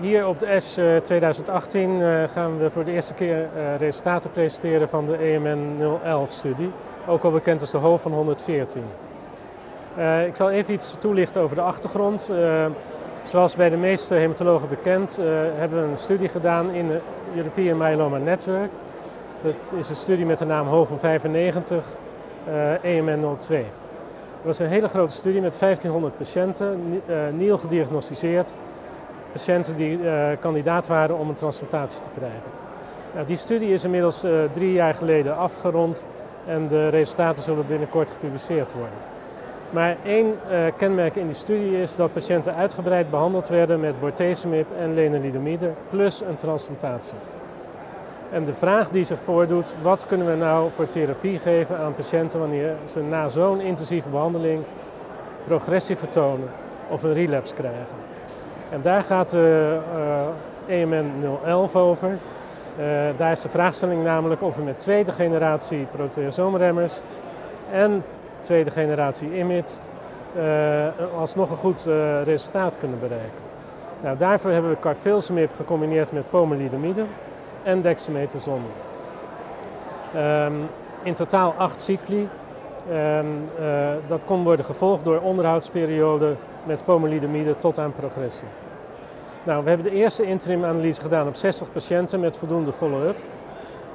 Hier op de S 2018 eh, gaan we voor de eerste keer eh, resultaten presenteren van de EMN 011-studie, ook al bekend als de HO van 114. Uh, ik zal even iets toelichten over de achtergrond. Zoals bij de meeste hematologen bekend hebben we een studie gedaan in het European Myeloma Network. Dat is een studie met de naam HO van 95 EMN 02. Het was een hele grote studie met 1500 patiënten, nieuw gediagnosticeerd patiënten die uh, kandidaat waren om een transplantatie te krijgen. Nou, die studie is inmiddels uh, drie jaar geleden afgerond en de resultaten zullen binnenkort gepubliceerd worden. Maar één uh, kenmerk in die studie is dat patiënten uitgebreid behandeld werden met bortezomib en lenalidomide plus een transplantatie. En de vraag die zich voordoet, wat kunnen we nou voor therapie geven aan patiënten wanneer ze na zo'n intensieve behandeling progressie vertonen of een relapse krijgen? En daar gaat de EMN 011 over. Uh, daar is de vraagstelling namelijk of we met tweede generatie proteasoomremmers en tweede generatie IMID uh, alsnog een goed uh, resultaat kunnen bereiken. Nou, daarvoor hebben we carfilzomib gecombineerd met pomalidomide en dexamethason. Um, in totaal acht cycli. Um, dat kon worden gevolgd door onderhoudsperiode met pomalidomide tot aan progressie. Nou, we hebben de eerste interim analyse gedaan op 60 patiënten met voldoende follow-up.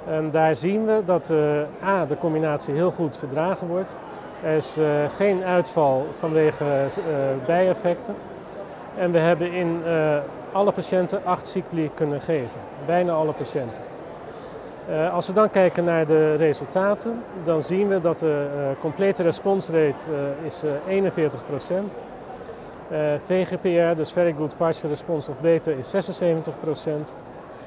En daar zien we dat uh, A, de combinatie heel goed verdragen wordt. Er is uh, geen uitval vanwege bijeffecten. En we hebben in alle patiënten acht cycli kunnen geven. Bijna alle patiënten. Als we dan kijken naar de resultaten, dan zien we dat de complete responsrate is 41 is. Uh, VGPR, dus Very Good Partial Response of Beter, is 76%.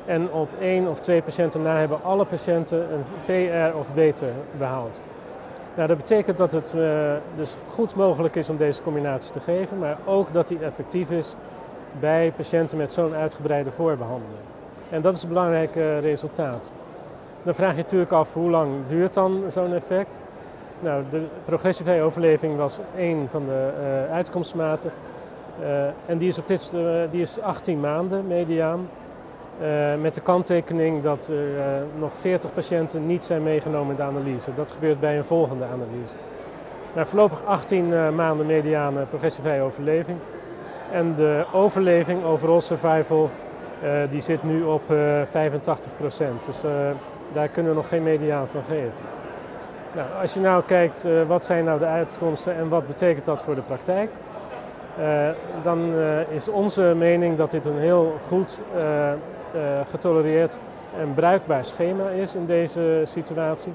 En op één of twee patiënten na hebben alle patiënten een PR of beter behaald. Nou, dat betekent dat het dus goed mogelijk is om deze combinatie te geven, maar ook dat die effectief is bij patiënten met zo'n uitgebreide voorbehandeling. En dat is een belangrijk resultaat. Dan vraag je natuurlijk af hoe lang duurt dan zo'n effect? Nou, de progressievrije overleving was één van de uh, uitkomstmaten. Uh, en die is, op dit, uh, die is 18 maanden mediaan. met de kanttekening dat er nog 40 patiënten niet zijn meegenomen in de analyse. Dat gebeurt bij een volgende analyse. Nou, voorlopig 18 maanden mediane progressievrije overleving. En de overleving, overall survival, die zit nu op 85 Dus daar kunnen we nog geen mediaan van geven. Nou, als je nou kijkt, uh, wat zijn nou de uitkomsten en wat betekent dat voor de praktijk? Uh, dan uh, is onze mening dat dit een heel goed getolereerd en bruikbaar schema is in deze situatie.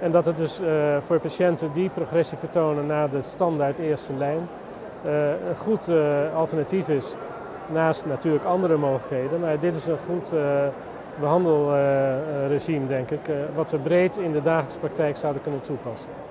En dat het dus voor patiënten die progressie vertonen na de standaard eerste lijn een goed alternatief is. Naast natuurlijk andere mogelijkheden, maar dit is een goed behandelregime, denk ik, wat we breed in de dagelijkse praktijk zouden kunnen toepassen.